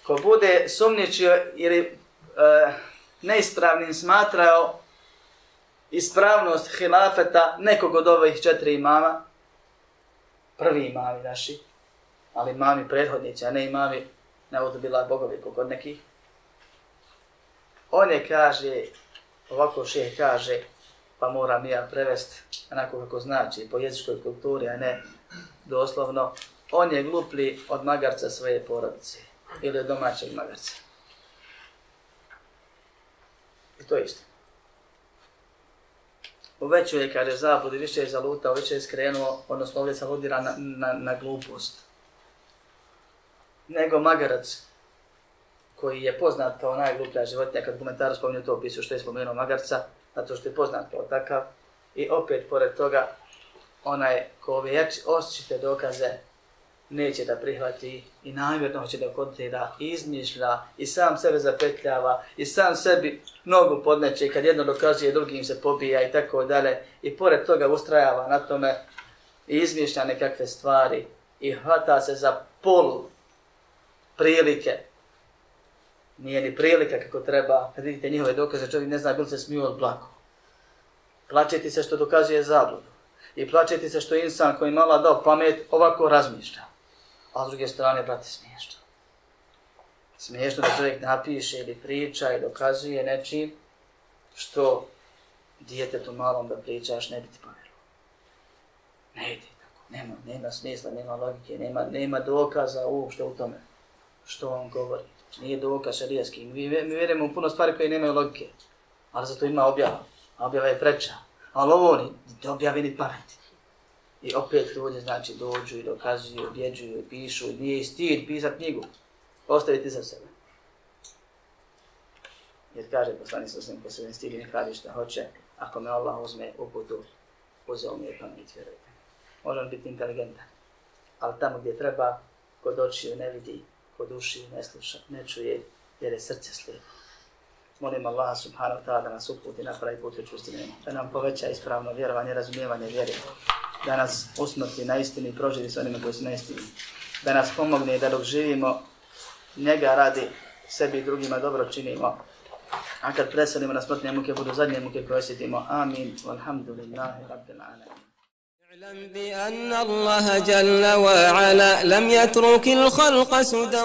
ko bude sumnječio ili e, neispravnim smatrao ispravnost hilafeta nekog od ovih četiri imama, prvi imami naši, ali imami prethodnici, a ne imami ne bila bogovi kod nekih. On je kaže, ovako šeh kaže, pa moram ja prevest onako kako znači, po jezičkoj kulturi, a ne doslovno, on je glupli od magarca svoje porodice ili od domaćeg magarca. I to je isto. U veću je, kaže, zabludi, više je zalutao, više je skrenuo, odnosno ovdje se aludira na, na, na glupost nego magarac koji je poznat kao najgluplja životinja, kad komentaru spominju to opisu što je spomenuo magarca, zato što je poznat kao takav. I opet, pored toga, onaj ko ove osjećite dokaze neće da prihvati i namjerno hoće da kontrira, izmišlja i sam sebe zapetljava i sam sebi nogu podneće kad jedno dokazuje, drugim se pobija i tako dalje. I pored toga ustrajava na tome i izmišlja nekakve stvari i hvata se za pol prilike. Nije ni prilika kako treba. Kad vidite njihove dokaze, čovjek ne zna bil se smiju od blako. Plačeti se što dokazuje zabludu. I plačeti se što insan koji mala dao pamet ovako razmišlja. A s druge strane, brate, smiješno. Smiješno da čovjek napiše ili priča i dokazuje nečim što djetetu malom da pričaš ne biti povjerovao. Ne ide tako. Nema, nema smisla, nema logike, nema, nema dokaza uopšte u tome što on govori. Nije dokaz šarijski. Mi, mi vjerujemo u puno stvari koje nemaju logike. Ali zato ima objava. Objava je preča. Ali ovo ni objavi ni pameti. I opet ljudi znači dođu i dokazuju, objeđuju, pišu. Nije stid pisat knjigu. Ostaviti za sebe. Jer kaže poslani sa svim ko se ne stidi ne radi šta hoće. Ako me Allah uzme u putu, uzeo mi je pamet, vjerujte. Možem biti inteligentan. Ali tamo gdje treba, kod očiju ne vidi, kod duši ne sluša, ne čuje, jer je srce slijepo. Molim Allah subhanahu wa ta'ala da nas uputi na pravi put učustine, da nam poveća ispravno vjerovanje, razumijevanje vjere, da nas usmrti na istini i proživi s onima koji su na istini, da nas pomogne da dok živimo, njega radi sebi i drugima dobro činimo, a kad preselimo na smrtne muke, budu zadnje muke koje osjetimo. Amin. Walhamdulillahi rabbil alamin. اعلم بأن الله جل وعلا لم يترك الخلق سدى